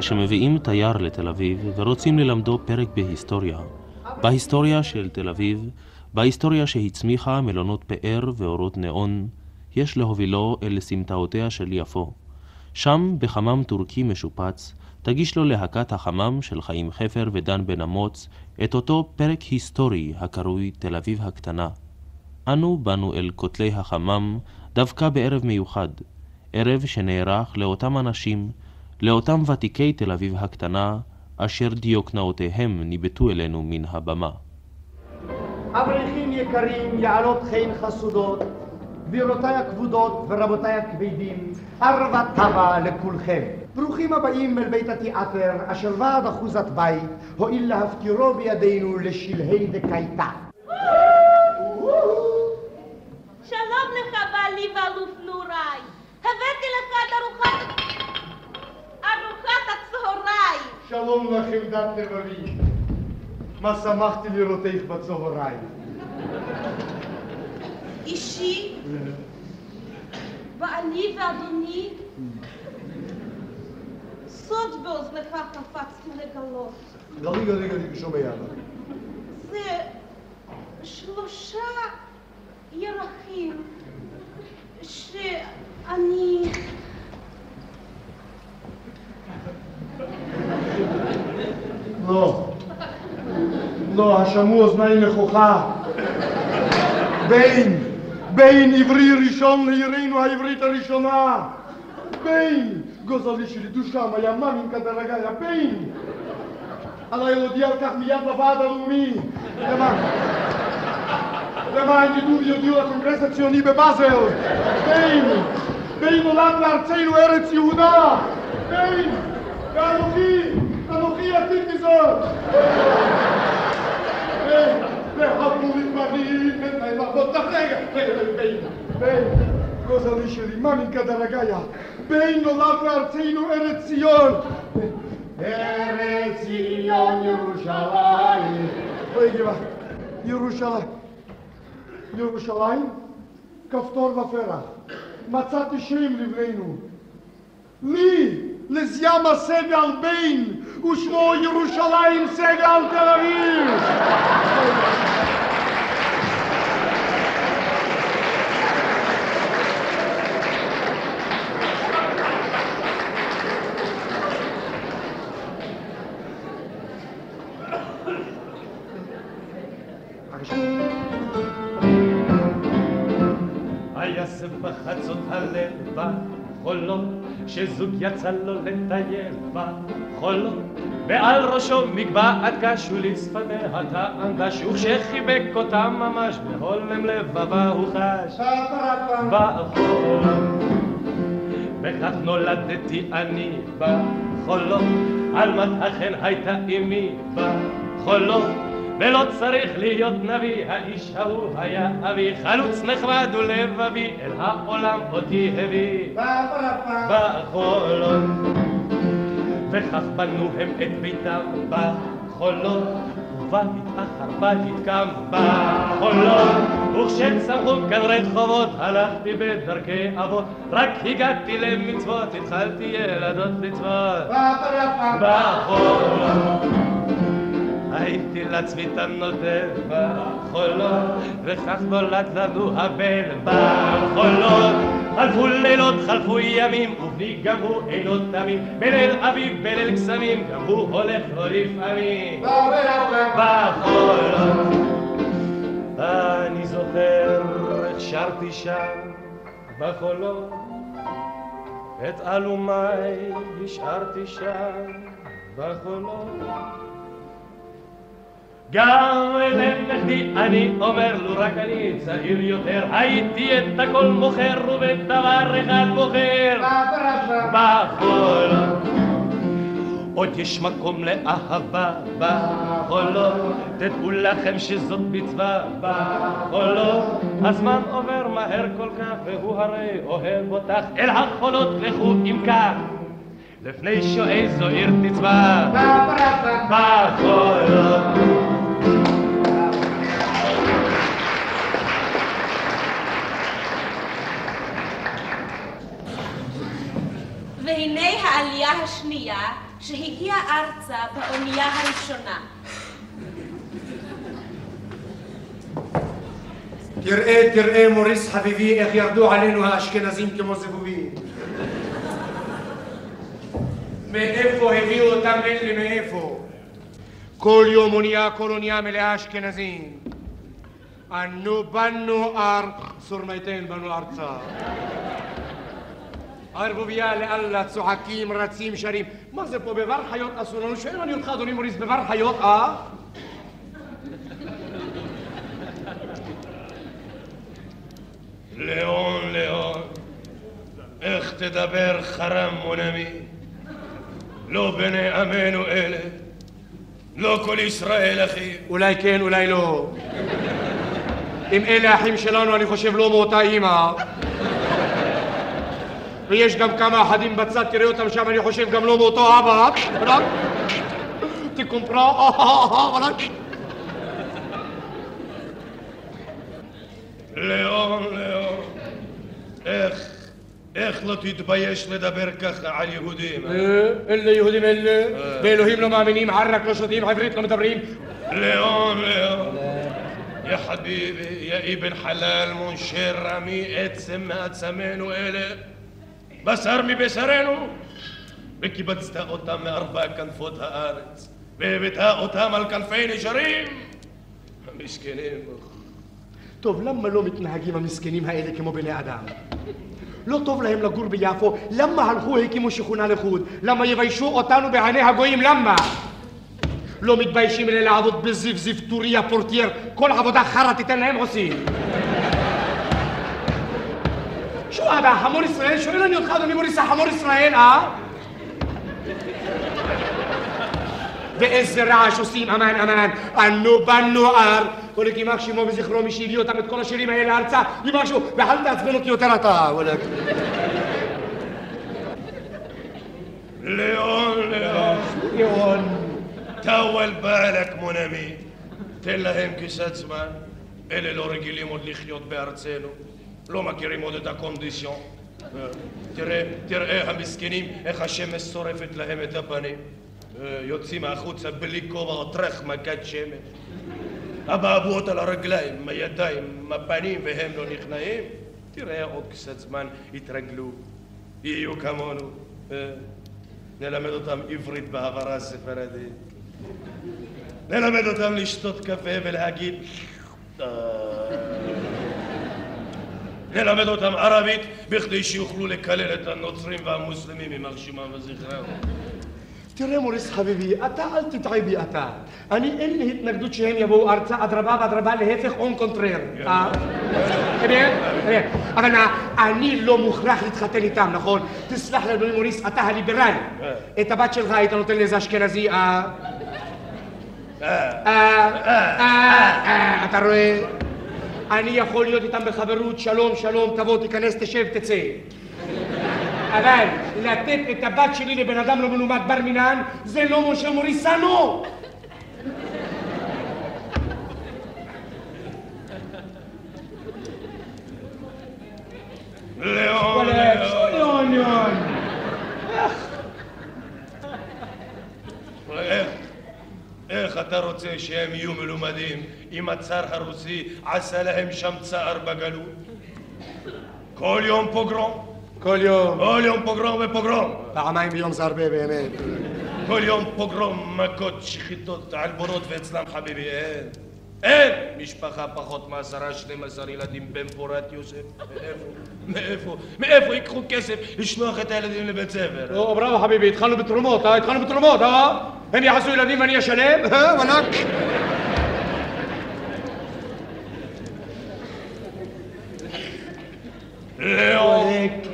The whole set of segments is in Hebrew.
כשמביאים תייר לתל אביב ורוצים ללמדו פרק בהיסטוריה, בהיסטוריה של תל אביב, בהיסטוריה שהצמיחה מלונות פאר ואורות נאון, יש להובילו אל סמטאותיה של יפו. שם, בחמם טורקי משופץ, תגיש לו להקת החמם של חיים חפר ודן בן אמוץ את אותו פרק היסטורי הקרוי תל אביב הקטנה. אנו באנו אל כותלי החמם דווקא בערב מיוחד, ערב שנערך לאותם אנשים לאותם ותיקי תל אביב הקטנה, אשר דיוקנאותיהם ניבטו אלינו מן הבמה. אברכים יקרים, יעלות חן חסודות, גבירותיי הכבודות ורבותיי הכבדים, ערבה טבה לכולכם. ברוכים הבאים אל בית התיאטר, אשר ועד אחוזת בית, הואיל להפקירו בידינו לשלהי דקייתה. שלום לך, בעלי ואלוף שלום לך, עמדת תל אביב. מה שמחתי לראותך בצהריים. אישי, בעלי ואדוני, סוד באוזנך קפצתי לגלות. רגע, רגע, רגע, שומע. זה שלושה ירחים שאני... לא. לא, השמעו אוזניים נכוחה. בין, בין עברי ראשון לעירנו העברית הראשונה. בין, גוזלי שלי דושם, היה ממינקה דרגיה, בין. עליי להודיע על כך מיד לוועד הלאומי. למען ידעו ויודיעו לקונגרס הציוני בבאזל. בין, בין עולם לארצנו ארץ יהודה. בין, ואנוכי, אנוכי עתיד מזאת. והפורים מראים את האמרות, רגע, בין, בין, גוזלי שלי, ממינקה דרגיה, בין נולד לארצנו ארץ ציון. ארץ ציון ירושלים. אוי גבעה, ירושלים. ירושלים, כפתור ופרח. מצאתי שם לבנינו. לי, לזיאמה סגל בין, ושמו ירושלים סגל תל אביב. שזוג יצא לו לטייל בחולות, ועל ראשו מגבעת קש ולשפתיה טעם דש, וכשחיבק אותה ממש בהולם לבבה הוא חש בחולות. וכך נולדתי אני בחולות, עלמת החן הייתה אמי בחולות. ולא צריך להיות נביא, האיש ההוא היה אבי, חלוץ נחמד ולבבי, אל העולם אותי הביא בחולות. וכך בנו הם את ביתם בחולות, ובית אחר בית קם בחולות. וכשצמחו כאן רחובות, הלכתי בדרכי אבות, רק הגעתי למצוות, התחלתי ילדות לצוות בחולות. הייתי לצביתן נותן בחולות, וכך נולד לנו הבן בחולות. חלפו לילות, חלפו ימים, ובני הוא אינו תמים, בליל אביב, בליל קסמים, גם הוא הולך לו לפעמים. בחולות. אני זוכר איך שרתי שם בחולות, את אלומיי השארתי שם בחולות. גם לנכדי אני אומר לו רק אני צעיר יותר הייתי את הכל מוכר ובדבר אחד בוחר. בחולות עוד יש מקום לאהבה בחולות. תדעו לכם שזאת מצווה בחולות. הזמן עובר מהר כל כך והוא הרי אוהב אותך אל החולות לכו אם כך. לפני שאיזו עיר תצבע בחולות והנה העלייה השנייה שהגיעה ארצה באונייה הראשונה. תראה, תראה, מוריס חביבי, איך ירדו עלינו האשכנזים כמו זבובים. מאיפה הביאו אותם לי מאיפה. כל יום אונייה, כל אונייה מלאה אשכנזים. אנו בנו אר, סורמייתן בנו ארצה. ערבוביה לאללה, צוחקים, רצים, שרים. מה זה פה, בבר חיות אסור לנו? שואל אני אותך, אדוני מוריס, בבר חיות, אה? לאון, לאון, איך תדבר חרם מונמי? לא בני עמנו אלה, לא כל ישראל אחים. אולי כן, אולי לא. אם אלה אחים שלנו, אני חושב לא מאותה אימא. ויש גם כמה אחדים בצד, תראה אותם שם, אני חושב גם לא מאותו אבא. רק תקומפרה, רק... לאון, לאון, איך, איך לא תתבייש לדבר ככה על יהודים? אה? אלה יהודים אלה, באלוהים לא מאמינים, ערק לא שותים, עברית לא מדברים. לאון, לאון. יא חביבי, יא אבן חלל, מונשר עמי, עצם מעצמנו אלה, בשר מבשרנו, וקיבצת אותם מארבע כנפות הארץ, והבאת אותם על כנפי נשרים. המסכנים. טוב, למה לא מתנהגים המסכנים האלה כמו בני אדם? לא טוב להם לגור ביפו, למה הלכו הקימו שכונה לחוד? למה יביישו אותנו בעיני הגויים? למה? לא מתביישים אלה לעבוד בזיו, זיו טוריה, פורטייר, כל עבודה חרא תיתן להם עושים. אבא, חמור ישראל? שואל אני אותך, אדוני מוריס, החמור ישראל, אה? ואיזה רעש עושים, אמן, אמן, אנו בנו אר. כל יימח שמו וזכרו מי שהביא אותם את כל השירים האלה ארצה, יימח שמו, ואל תעצבן אותי יותר אתה, וואלכ. לאון, ליאון. טאוול בעלק מונמי, תן להם כיסת זמן, אלה לא רגילים עוד לחיות בארצנו, לא מכירים עוד את הקונדיסיון. תראה, תראה המסכנים, איך השמש שורפת להם את הפנים. יוצאים החוצה בלי כובע טרח מכת שמש. אבעבועות על הרגליים, הידיים, הפנים, והם לא נכנעים. תראה, עוד קצת זמן יתרגלו, יהיו כמונו. אה, נלמד אותם עברית בהעברה ספרדית. נלמד אותם לשתות קפה ולהגיד... "אה". נלמד אותם ערבית בכדי שיוכלו לקלל את הנוצרים והמוסלמים יימח שמם וזכרם. תראה מוריס חביבי, אתה אל תטעה בי אתה. אני אין לי התנגדות שהם יבואו ארצה, אדרבה ואדרבה, להפך און קונטרר. אה? באמת? באמת. אבל אני לא מוכרח להתחתן איתם, נכון? תסלח לי, אדוני מוריס, אתה הליברל. את הבת שלך היית נותן לאיזה אשכנזי, אה? אה, אה, אה, אתה רואה? אני יכול להיות איתם בחברות, שלום, שלום, תבוא, תיכנס, תשב, תצא. אבל לתת את הבת שלי לבן אדם לא מלומד בר מינן, זה לא משה מוריסנו! לאון, איך אתה רוצה שהם יהיו מלומדים אם הצאר הרוסי עשה להם שם צער בגלות? כל יום פוגרום. כל יום. כל יום פוגרום ופוגרום. פעמיים ביום זה הרבה באמת. כל יום פוגרום, מכות, שחיטות, עלבונות, ואצלם חביבי אין. אין משפחה פחות מעשרה, 12 ילדים בן פורת יוסף. מאיפה? מאיפה? מאיפה ייקחו כסף לשלוח את הילדים לבית ספר? או, בראבו חביבי, התחלנו בתרומות, אה? התחלנו בתרומות, אה? הם יעשו ילדים ואני אשלם? אה, וואלכ. ليك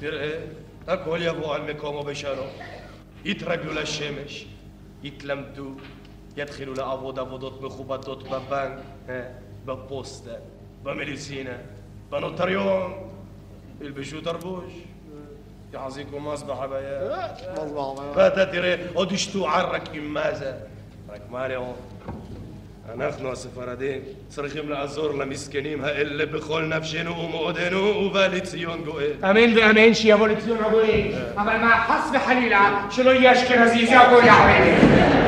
ترى اكل يا ابو عمكم وبشاره يترجلوا للشمس يتلمدوا يدخلوا لعبودة بودوت مخوباتوت ببنك ببوستة بميديسينا بنوتريون البشو دربوش يعزيكم مصبح بيا مصبح بيا فاتا تري ودشتو عرك إمازة رك مالي אנחנו הספרדים צריכים לעזור למסכנים האלה בכל נפשנו ומאודנו ובא לציון גואל. אמן ואמן שיבוא לציון הגויים. אבל מה, חס וחלילה, שלא יהיה אשכנזי, זה הגוי יעמד.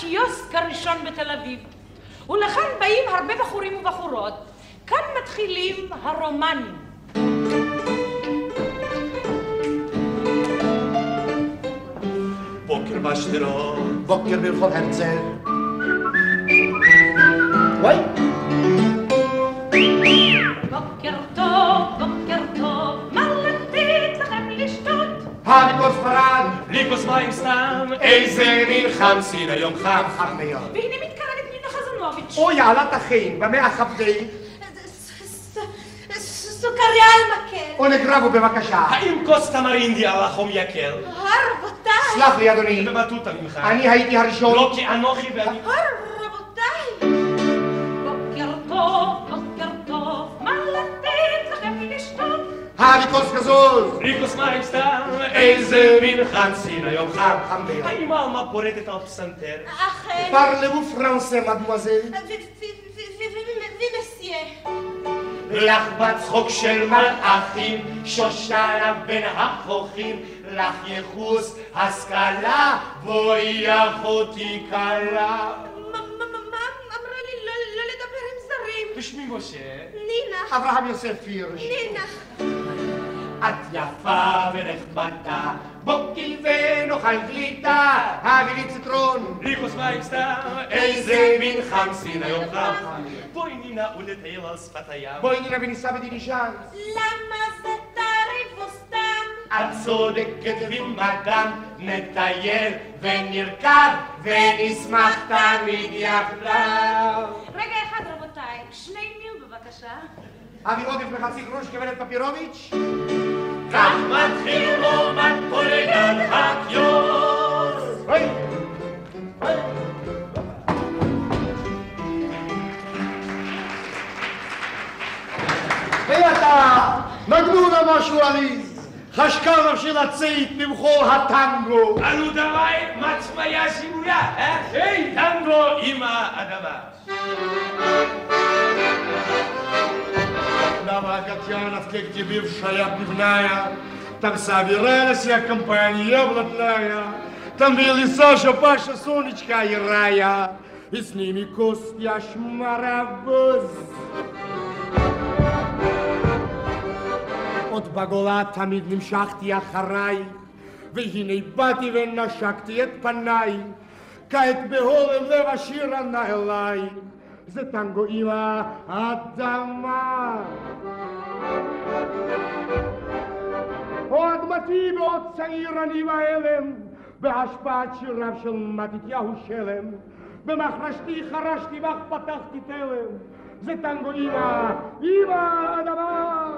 הקיוסק הראשון בתל אביב, ולכאן באים הרבה בחורים ובחורות. כאן מתחילים הרומנים. בוקר בשדרות, בוקר ברחוב הרצל. וואי, מים סתם, איזה מין חם סין היום חם. חם מאוד. והנה מתקרבת נינה חזנוביץ'. אוי, עלת החיים, במה החבדי? סוכריה על מקל. או נגרבו בבקשה. האם כוס תמרינדי על החום יקר? רבותיי, סלח לי, אדוני. במטותא ממך. אני הייתי הראשון. לא כי אנוכי ואני... רבותיי. בוקר טוב, בוקר טוב, המקור גזוז. לי כוס מים סתם, איזה מין חם סין היום חם. חם מאוד. האם האמה פורטת על פסנתר? אכן. פרלבו פרנסה, מדמואזל. ומסיה. לך בצחוק של מלאכים, שושנה בין החוכים, לך יחוס השכלה, בואי אחותי כלה. לי לא זרים? ושמי משה. נינה, אברהם יוסף הירש. נינה. את יפה ונחמדה, בוקי ונאכל גלידה, הביא לי ציטרון. לי כוס מים סתם, איזה מין חם סין היום חם. בואי נינה ולטייל על שפת הים. בואי נינה וניסע בדילישן. למה זה תריבו סתם? את צודקת במדם, נטייל ונרכב ונשמח תמיד יחדיו. רגע אחד רבותיי, שני מיל בבקשה. אבי עודף בחצי גרוש גברת פפירוביץ'. כך מתחיל רומן פולגן הקיוס. אוי! ואתה, נגנו לה משהו עליז. חשקה נפשי לצאת במחור הטנגו. אנו דווי מצמיה שימונה, אה? היי, טנגו עם האדמה. Давай, Татьяна, в тебе бывшая пивная, Там собиралась я компания блатная, Там были Саша, Паша, Сонечка и Рая, И с ними Костя Шмарабуз. עוד בגולה תמיד נמשכתי אחריי, והנה באתי ונשקתי את פניי, כעת בהורם לב השיר ענה אליי, זה טנגו עם האדמה. או אדמתי בעוד צעיר אני בהלם, בהשפעת שיריו של מתתיהו שלם, במחרשתי חרשתי ואך פתחתי תלם, זה טנגו עם האדמה.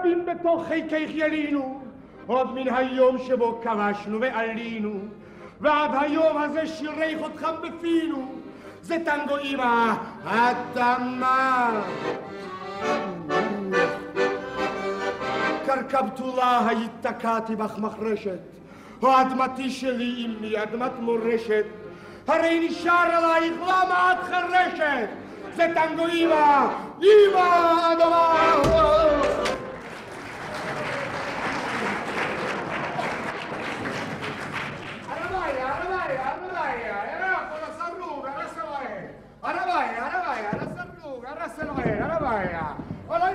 מאוויים בתוך חיקך ילינו, עוד מן היום שבו כבשנו ועלינו, ועד היום הזה שירי חותכם בפינו, זה טנגו עם האדמה. קרקע בתולה היתקעתי בך מחרשת, או אדמתי שלי אמי, אדמת מורשת, הרי נשאר עלייך למה את חרשת? זה טנגו אמא, אמא אדמה!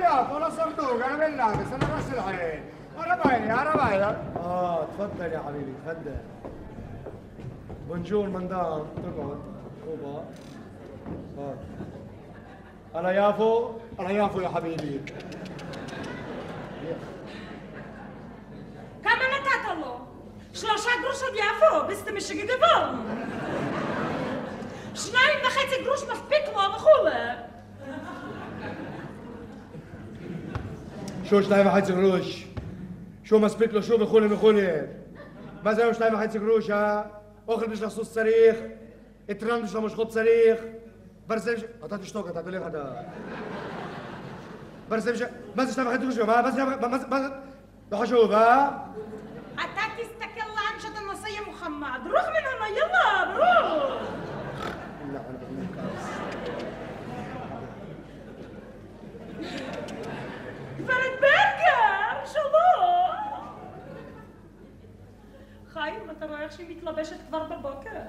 يا صندوق أنا أنا العين أنا أنا آه تفضل يا حبيبي تفضل بونجور مندام تقعد طوبة أنا يافو أنا يافو يا حبيبي كم أنا تاتلو شلوشا قروش يافو بس مش قد شنايم بخيتي قروش ما في بيكوا مخوله שו שניים וחצי גרוש שו מספיק לו שו וכולי וכולי מה זה היום שניים וחצי גרוש, אה? אוכל בשביל הסוס צריך, אתרן בשביל המושכות צריך, ברזל ש... אתה תשתוק, אתה תלך אתה... ברזל ש... מה זה שניים וחצי גרוש? מה זה... מה זה... מה זה... לא חשוב, אה? אתה תסתכל לאן שאתה נוסע יא מוחמד. רוח מן הנה, יאללה, ברור. גברת ברגר, שלום. חיים, אתה רואה איך שהיא מתלבשת כבר בבוקר?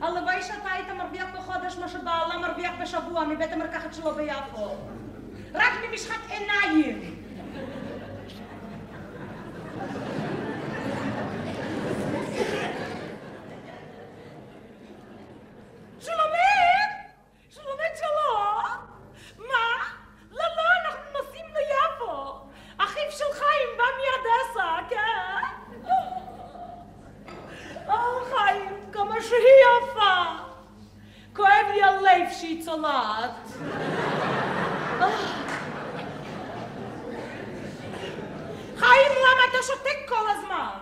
הלוואי שאתה היית מרוויח בחודש מה שבעלה מרוויח בשבוע מבית המרקחת שלו ביפו. רק ממשחק עיניים. שלומית! שלומית שלום! מה? לא, לא, אנחנו נוסעים ליפו! אחיו של חיים בא מאדסה, כן? אה, חיים, כמה שהיא יפה! כואב לי הלב שהיא צולעת. אה. חיים, למה אתה שותק כל הזמן?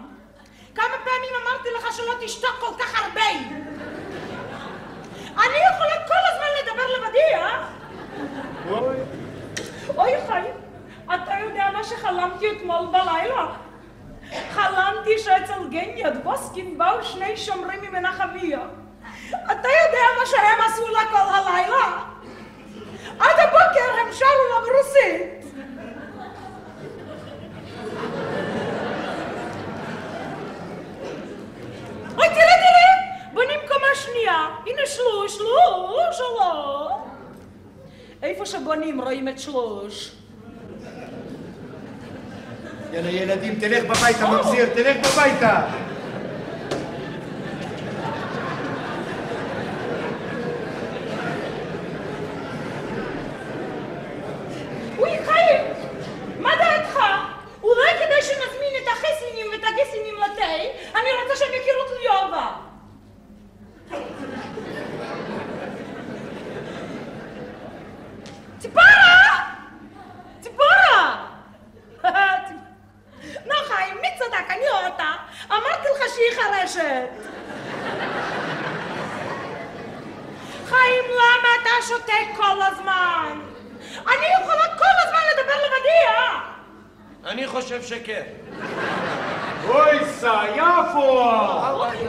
כמה פעמים אמרתי לך שלא תשתוק כל כך הרבה? אני יכולה כל הזמן לדבר לבדי, אה? אוי. אוי חיים, אתה יודע מה שחלמתי אתמול בלילה? חלמתי שאצל גניאד בוסקין באו שני שומרים ממנחמיה. אתה יודע מה שהם עשו לה כל הלילה? עד הבוקר הם שרו לה ברוסית. אוי, תראה, תראה! בונים קומה שנייה. הנה שלוש, שלוש, שלום. איפה שבונים רואים את שלוש. יאללה ילדים, תלך בביתה, ממזיר, תלך בביתה! אוי, חיים! מה דעתך? אולי כדאי שנזמין את החסלינים ואת הגסלינים לתה? אני רוצה שהם יכירו את ליובה. ציפורה! ציפורה! נו חיים, מי צדק? אני או אתה? אמרתי לך שהיא חרשת. חיים, למה אתה שותק כל הזמן? אני יכולה כל הזמן לדבר לבדי, אה? אני חושב שכן. אוי סע, יפו!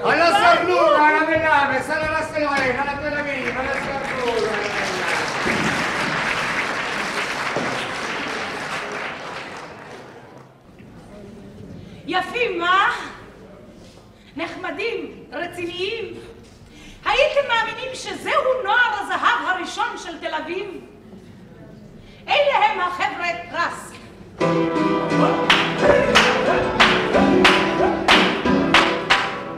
על הסרנור, על המלאמס, על הסלעין, על התל אביב, על הסרנור. יפים, מה? נחמדים, רציניים. הייתם מאמינים שזהו נוער הזהב הראשון של תל אביב? אלה הם החבר'ה רס.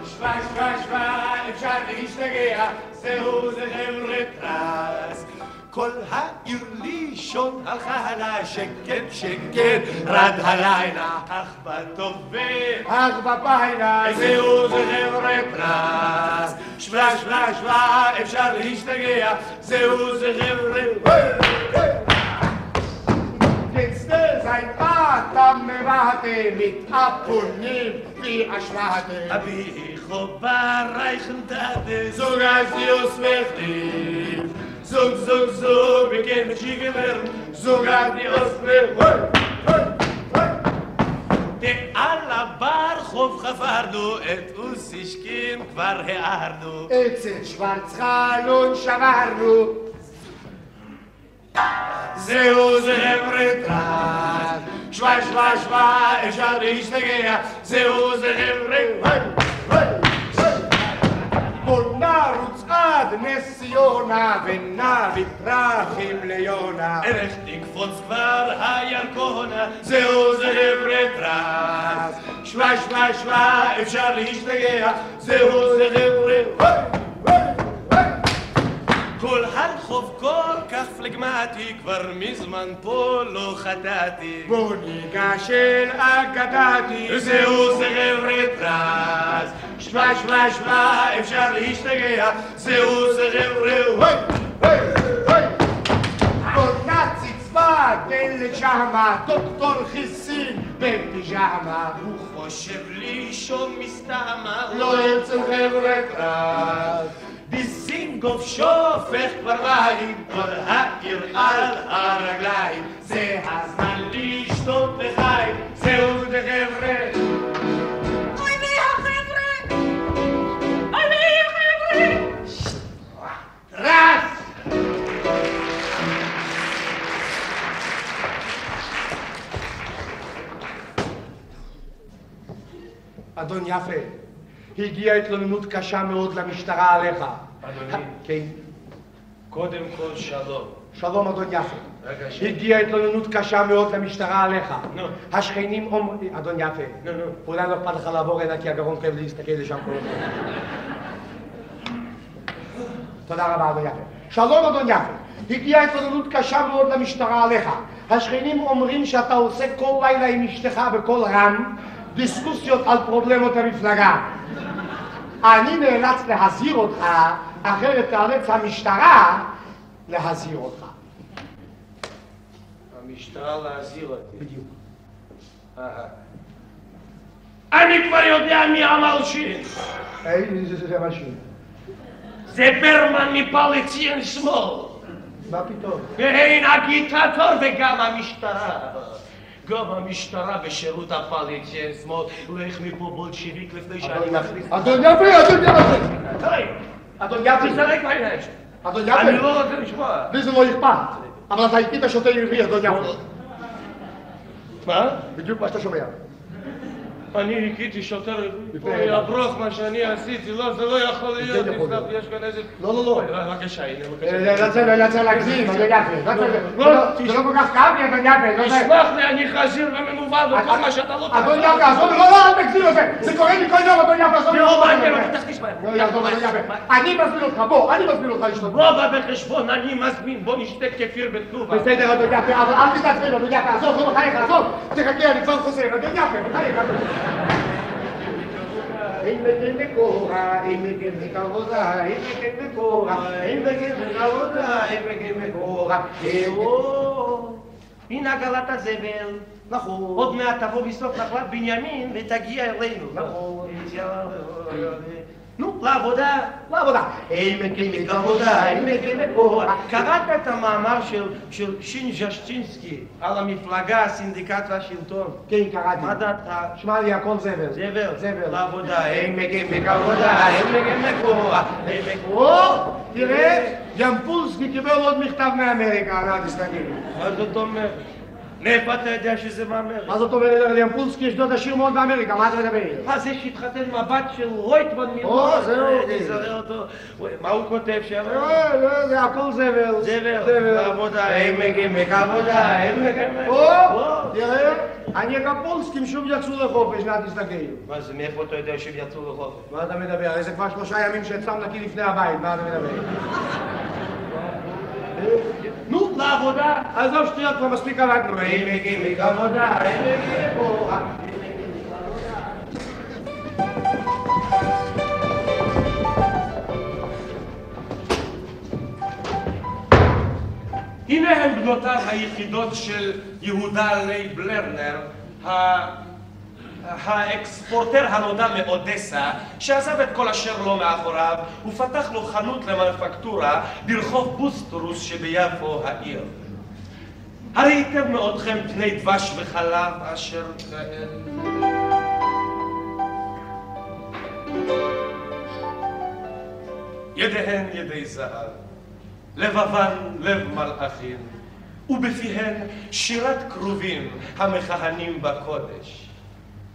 שמע, שמע, שמע, אפשר להשתגע, זהו זה חבר'ה פרס. כל העיר לישון schon ach hala שקט schicken rad halaina ach ba tove ach ba baina ich seh unsere אפשר להשתגע. schwach schwach ich schar sein Bad, warte mit ab und nimm wie a schwarte abi ich hob reichen da sogar sie us zug zug zug wir gehen mit Jigemer sogar die Ostwelt. de alla bar khof khafardu et usishkin kvar heardu אצל שוורץ חלון שברנו זהו זה חבר'ה שוואי שוואי שוואי אפשר להשתגע זהו זה חבר'ה בוא נרוץ עד נס ציונה ונביא פרחים ליונה. ערך תקפוץ כבר הירקונה זהו זה חבר'ה שוואי שוואי שוואי אפשר להשתגע. זהו זה חבר'ה כל הרחוב כל כך פלגמטי כבר מזמן פה לא חטאתי. בוא ניגש אל אגדתי. זהו זה חבר'ה טרס שוואי שוואי שוואי אפשר להשתגע. זהו זה חבר'ה נציץ בדלת שמה דוקטור חיסין. בפיג'מה. הוא חושב לישון מסתמה. לא אצל חבר'ה טרס דיזינגוף שופך כבר מים כל העיר על הרגליים זה הזמן לשתות לחיים זהו זה חבר'ה אוי מי החבר'ה! אוי מי החבר'ה! טרס אדון יפה, הגיעה התלוננות קשה מאוד למשטרה עליך. אדוני. כן. קודם כל שלום שלום אדון יפה. הגיעה התלוננות קשה מאוד למשטרה עליך. נו. השכנים אומרים... אדון יפה. נו, נו. אולי לא אכפת לך לעבור הנה כי הגרון חייב להסתכל לשם כל הזמן. תודה רבה אדון יפה. שלום אדון יפה. הגיעה התלוננות קשה מאוד למשטרה עליך. השכנים אומרים שאתה עושה כל לילה עם אשתך בקול רם דיסקוסיות על פרובלמות המפלגה. אני נאלץ להזהיר אותך, אחרת תאלץ המשטרה להזהיר אותך. המשטרה להזהיר אותי בדיוק. אני כבר יודע מי המלשין זה משהו. זה ברמן מפלצין שמאל מה פתאום? והן הגיטטור וגם המשטרה. גם המשטרה בשירות הפלצין שמאל. לך מפה בולשיביק לפני שאני מכניס... אדון יפה, אדון יפה! די! אדון יפה! תזרק מהעיניים שלי. אדון אני יפה! לא רוצה לשמוע. לי זה לא אכפת, אבל אתה הכית שוטר עברי, אדון יפה. מה? בדיוק מה שאתה שומע. אני הכיתי שוטר אוי, מה שאני עשיתי, לא, זה לא יכול להיות. כן תסלח. לי, יש כאן איזה... לא, לא, לא. בבקשה, הנה, בבקשה. לא לא רוצה להגזים, יפה. לא צריך- לא, זה לא- לא כל כך כאב לי, אדון יפה. לא תסלח לי, אני חזיר ומנוול וכל מה שאתה לא אדון יפה, עזוב, לא, לא, אל תגזים את זה. קורה לי כל יום, אדון יפה, עזוב. לא מעניין אותי, תכניס בהם. לא יעזוב, יפה. אני מזמין אותך, בוא, אני מזמין אותך לשתות. לא בא בחשבון, אני מזמין, בוא נשתה כפיר בתנובה. בסדר, אדון יפה, אבל אל תתעצבן, אדון יפה, עזוב, לא בחייך, עזוב. תחכה, אני כבר חוזר, אדון יפה, בחייך. אם בגן מקורה, אם בגן מקרודה, אם בגן מקורה. או, הנה עגלת הזבל. נכון. עוד מעט תבוא בסוף נחלת בנימין ותגיע אלינו. נכון. נו, לעבודה. לעבודה. אם בגן מקרודה, אם בגן מקורה. קראת את המאמר של, של שין ז'שצ'ינסקי על המפלגה, הסינדיקט והשלטון. כן, קראתי. מה דעתך? שמע לי, הכל זבל. זבל, זבל. לעבודה. אין מגן מקרודה, אין. אין מקורה. תראה, ימפולסקי קיבל עוד מכתב מאמריקה, אנא תסתכל. מה זאת אומרת? מאיפה אתה יודע שזה מאמר? מה זאת אומרת, לימפולסקי יש דוד עשיר מאוד באמריקה, מה אתה מדבר? מה זה שהתחתן עם הבת של רויטמן או, זהו. זוכר אותו. מה הוא כותב שם? אה, לא, זה הכל זבל. זבל, לעבודה, אין מגיעים עבודה, אין מגיעים או, תראה, אני הקפולסקים שוב יצאו לחופש, נא תסתכל. מה זה, מאיפה אתה יודע שהם יצאו לחופש? מה אתה מדבר? הרי זה כבר שלושה ימים שאצלם נקי לפני הבית, מה אתה מדבר? נו, לעבודה. עזוב שטויות, כבר מספיק הרגנו. אין מגיעים עבודה, אין מגיעים עבודה. הנה הם עדותיו היחידות של יהודה לייב לרנר, האקספורטר הנודע מאודסה, שעזב את כל אשר לו מאחוריו, ופתח לו חנות למנפקטורה ברחוב בוסטרוס שביפו העיר. הרי היטב מאודכם פני דבש וחלב אשר כאלה. ידיהן ידי זהב, לבבן לב מלאכים, ובפיהן שירת כרובים המכהנים בקודש.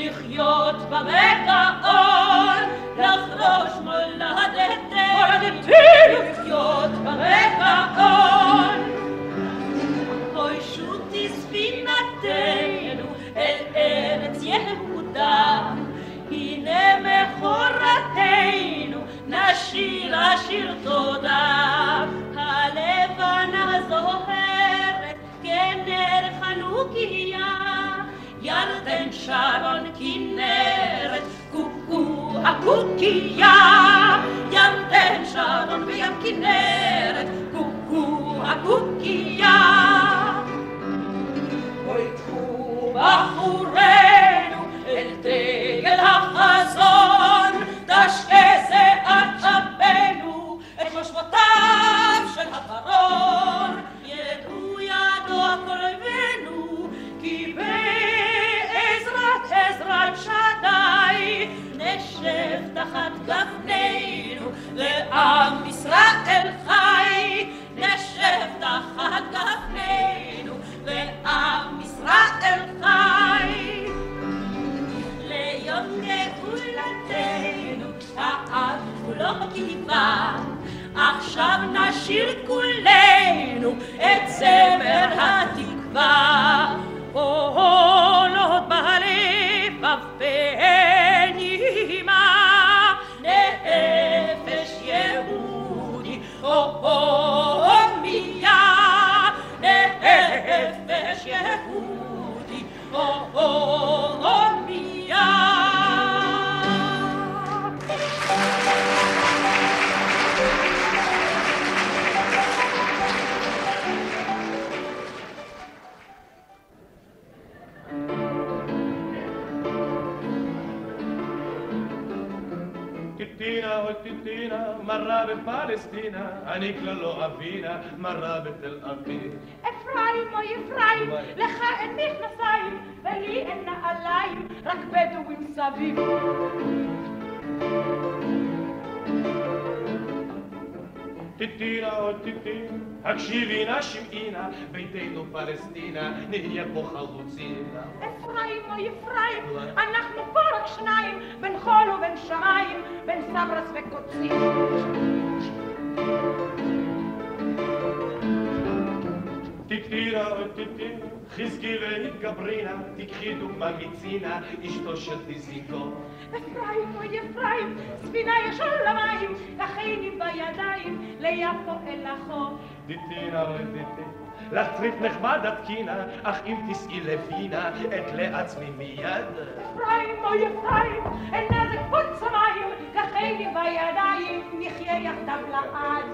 לחיות בגאון, לחרוש מולדתנו, לחיות בגאון. אוי שוטי ספינתנו אל ארץ יהודה, הנה מכורתנו נשיר השיר תודה. הלבנה זוהרת כנר חנוכיה ירדן שרון kukkia, jänteen saadon viemkin ne. גאולתנו העם כולו קיווה עכשיו נשיר כולנו את זמר התקווה מרה בפלסטינה, אני כלל לא אבינה, מרה בתל אביב. אפרים אוי אפרים, לך אין מכנסיים ולי אין נעליים, רק בדואים סביב. טיטינה אוי טיטינה, הקשיבי נא שמעי נא, ביתנו פלסטינה, נהיה פה חלוצינה. אפרים אוי אפרים, אנחנו פה רק שניים, בין חול ובין שמיים, בין סברס וקוצים. טיטינה אוי חזקי והתגברינה, תיקחי דוגמה מצינה, אשתו של טיזיקו. אפרים אוי אפרים, ספינה יש על המים, בידיים, ליפו אל החוף. טיטינה אוי לך צריף נחמד התקינה, אך אם תיסעי לווינה, אתלה עצמי מיד. אפרים אוי אפרים, אין נזק חוץ המים, תכיני בידיים, נחיה יחדיו לעד.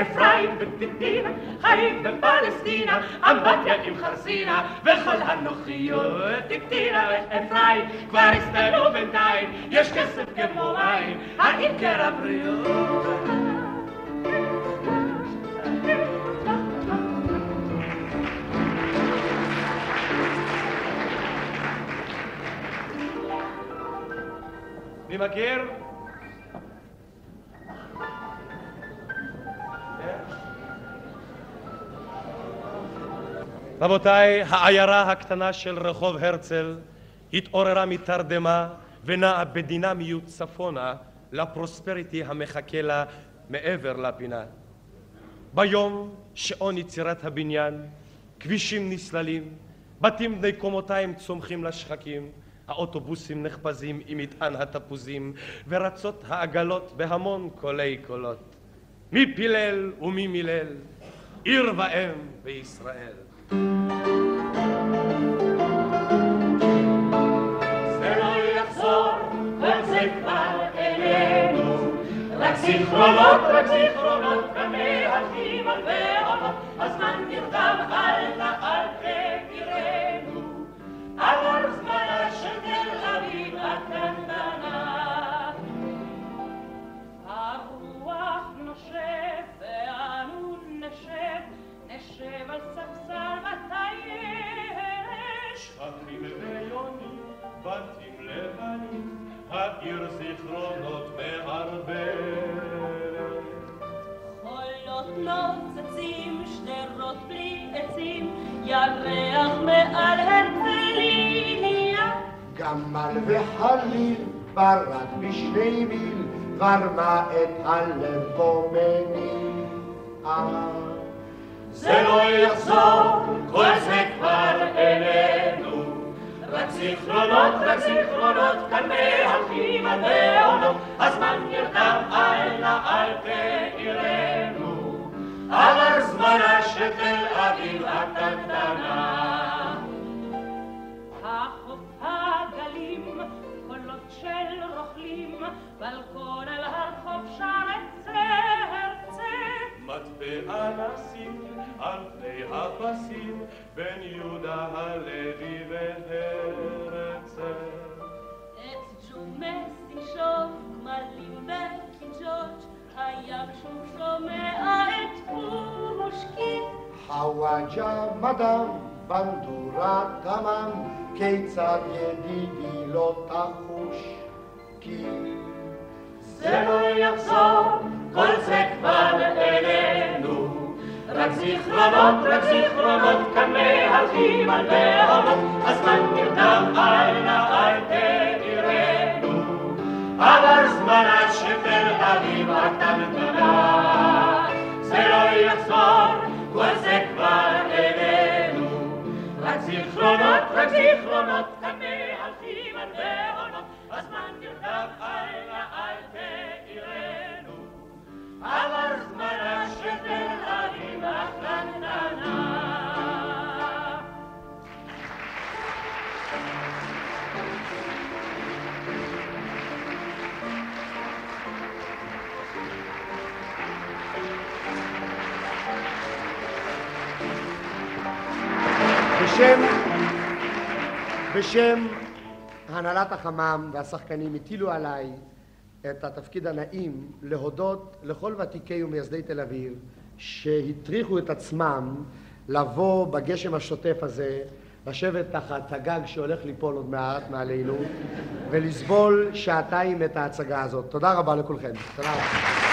אפרים וטיטינה, חיים בפלסטינה, אמבטיה עם חרסינה, וכל הנוחיות. טיטינה ואפרים כבר הסתיימו בינתיים, יש כסף כמו מים, האם קרע בריאות? מי מכיר? רבותיי, העיירה הקטנה של רחוב הרצל התעוררה מתרדמה ונעה בדינמיות צפונה לפרוספריטי המחכה לה מעבר לפינה. ביום שעון יצירת הבניין, כבישים נסללים, בתים בני קומותיים צומחים לשחקים, האוטובוסים נחפזים עם מטען התפוזים, ורצות העגלות בהמון קולי קולות. מי פילל ומי מילל, עיר ואם בישראל. זיכרונות, רק זיכרונות, גם מהלכים על ועונות, הזמן נרדם, אל נא נשב על ספסל מתי יש. שפכים ויונים, בתים לבנים, העיר זיכרונות מערבבת. חולות נוצצים, שדרות בלי עצים, ירח מעל הרצליה. גמל וחליל, ברק בשני מיל, גרמה את הלב בו מניעה. זה לא יחזור, כל זה כבר אלינו. רק זיכרונות, רק זיכרונות, כאן מהלכים על ועונות, הזמן נרדם, אל נא אל תעירנו. עבר זמנה של תל אביב הקטנה. החוף הגלים, קולות של רוכלים, בלקון על הרחוב שר עצה הרצה. מטבע נשים על פני הפסים בין יהודה הלוי והרצל. את ג'ומס תנשוף, גמלים וקינג'ות, הים שוב שומע את פושקין. חוואג'ה מדם, בנדורה תמם, כיצד ידידי לא תחוש כי זה לא יחזור, כל זה כבר אלינו. רק זיכרונות, רק זיכרונות, כאן מהלכים על בעונות, הזמן נרדם, נא אל תעירנו. עבר זמנה של תל אביב הקטנטנה. זה לא יחזור, כל זה כבר אלינו. רק זיכרונות, רק זיכרונות, כאן מהלכים על בעונות, הזמן נרדם, נא אל תעירנו. בשם, בשם הנהלת החמ"ם והשחקנים הטילו עליי את התפקיד הנעים להודות לכל ותיקי ומייסדי תל אביב שהטריחו את עצמם לבוא בגשם השוטף הזה, לשבת תחת הגג שהולך ליפול עוד מעט מעלינו ולסבול שעתיים את ההצגה הזאת. תודה רבה לכולכם. תודה רבה.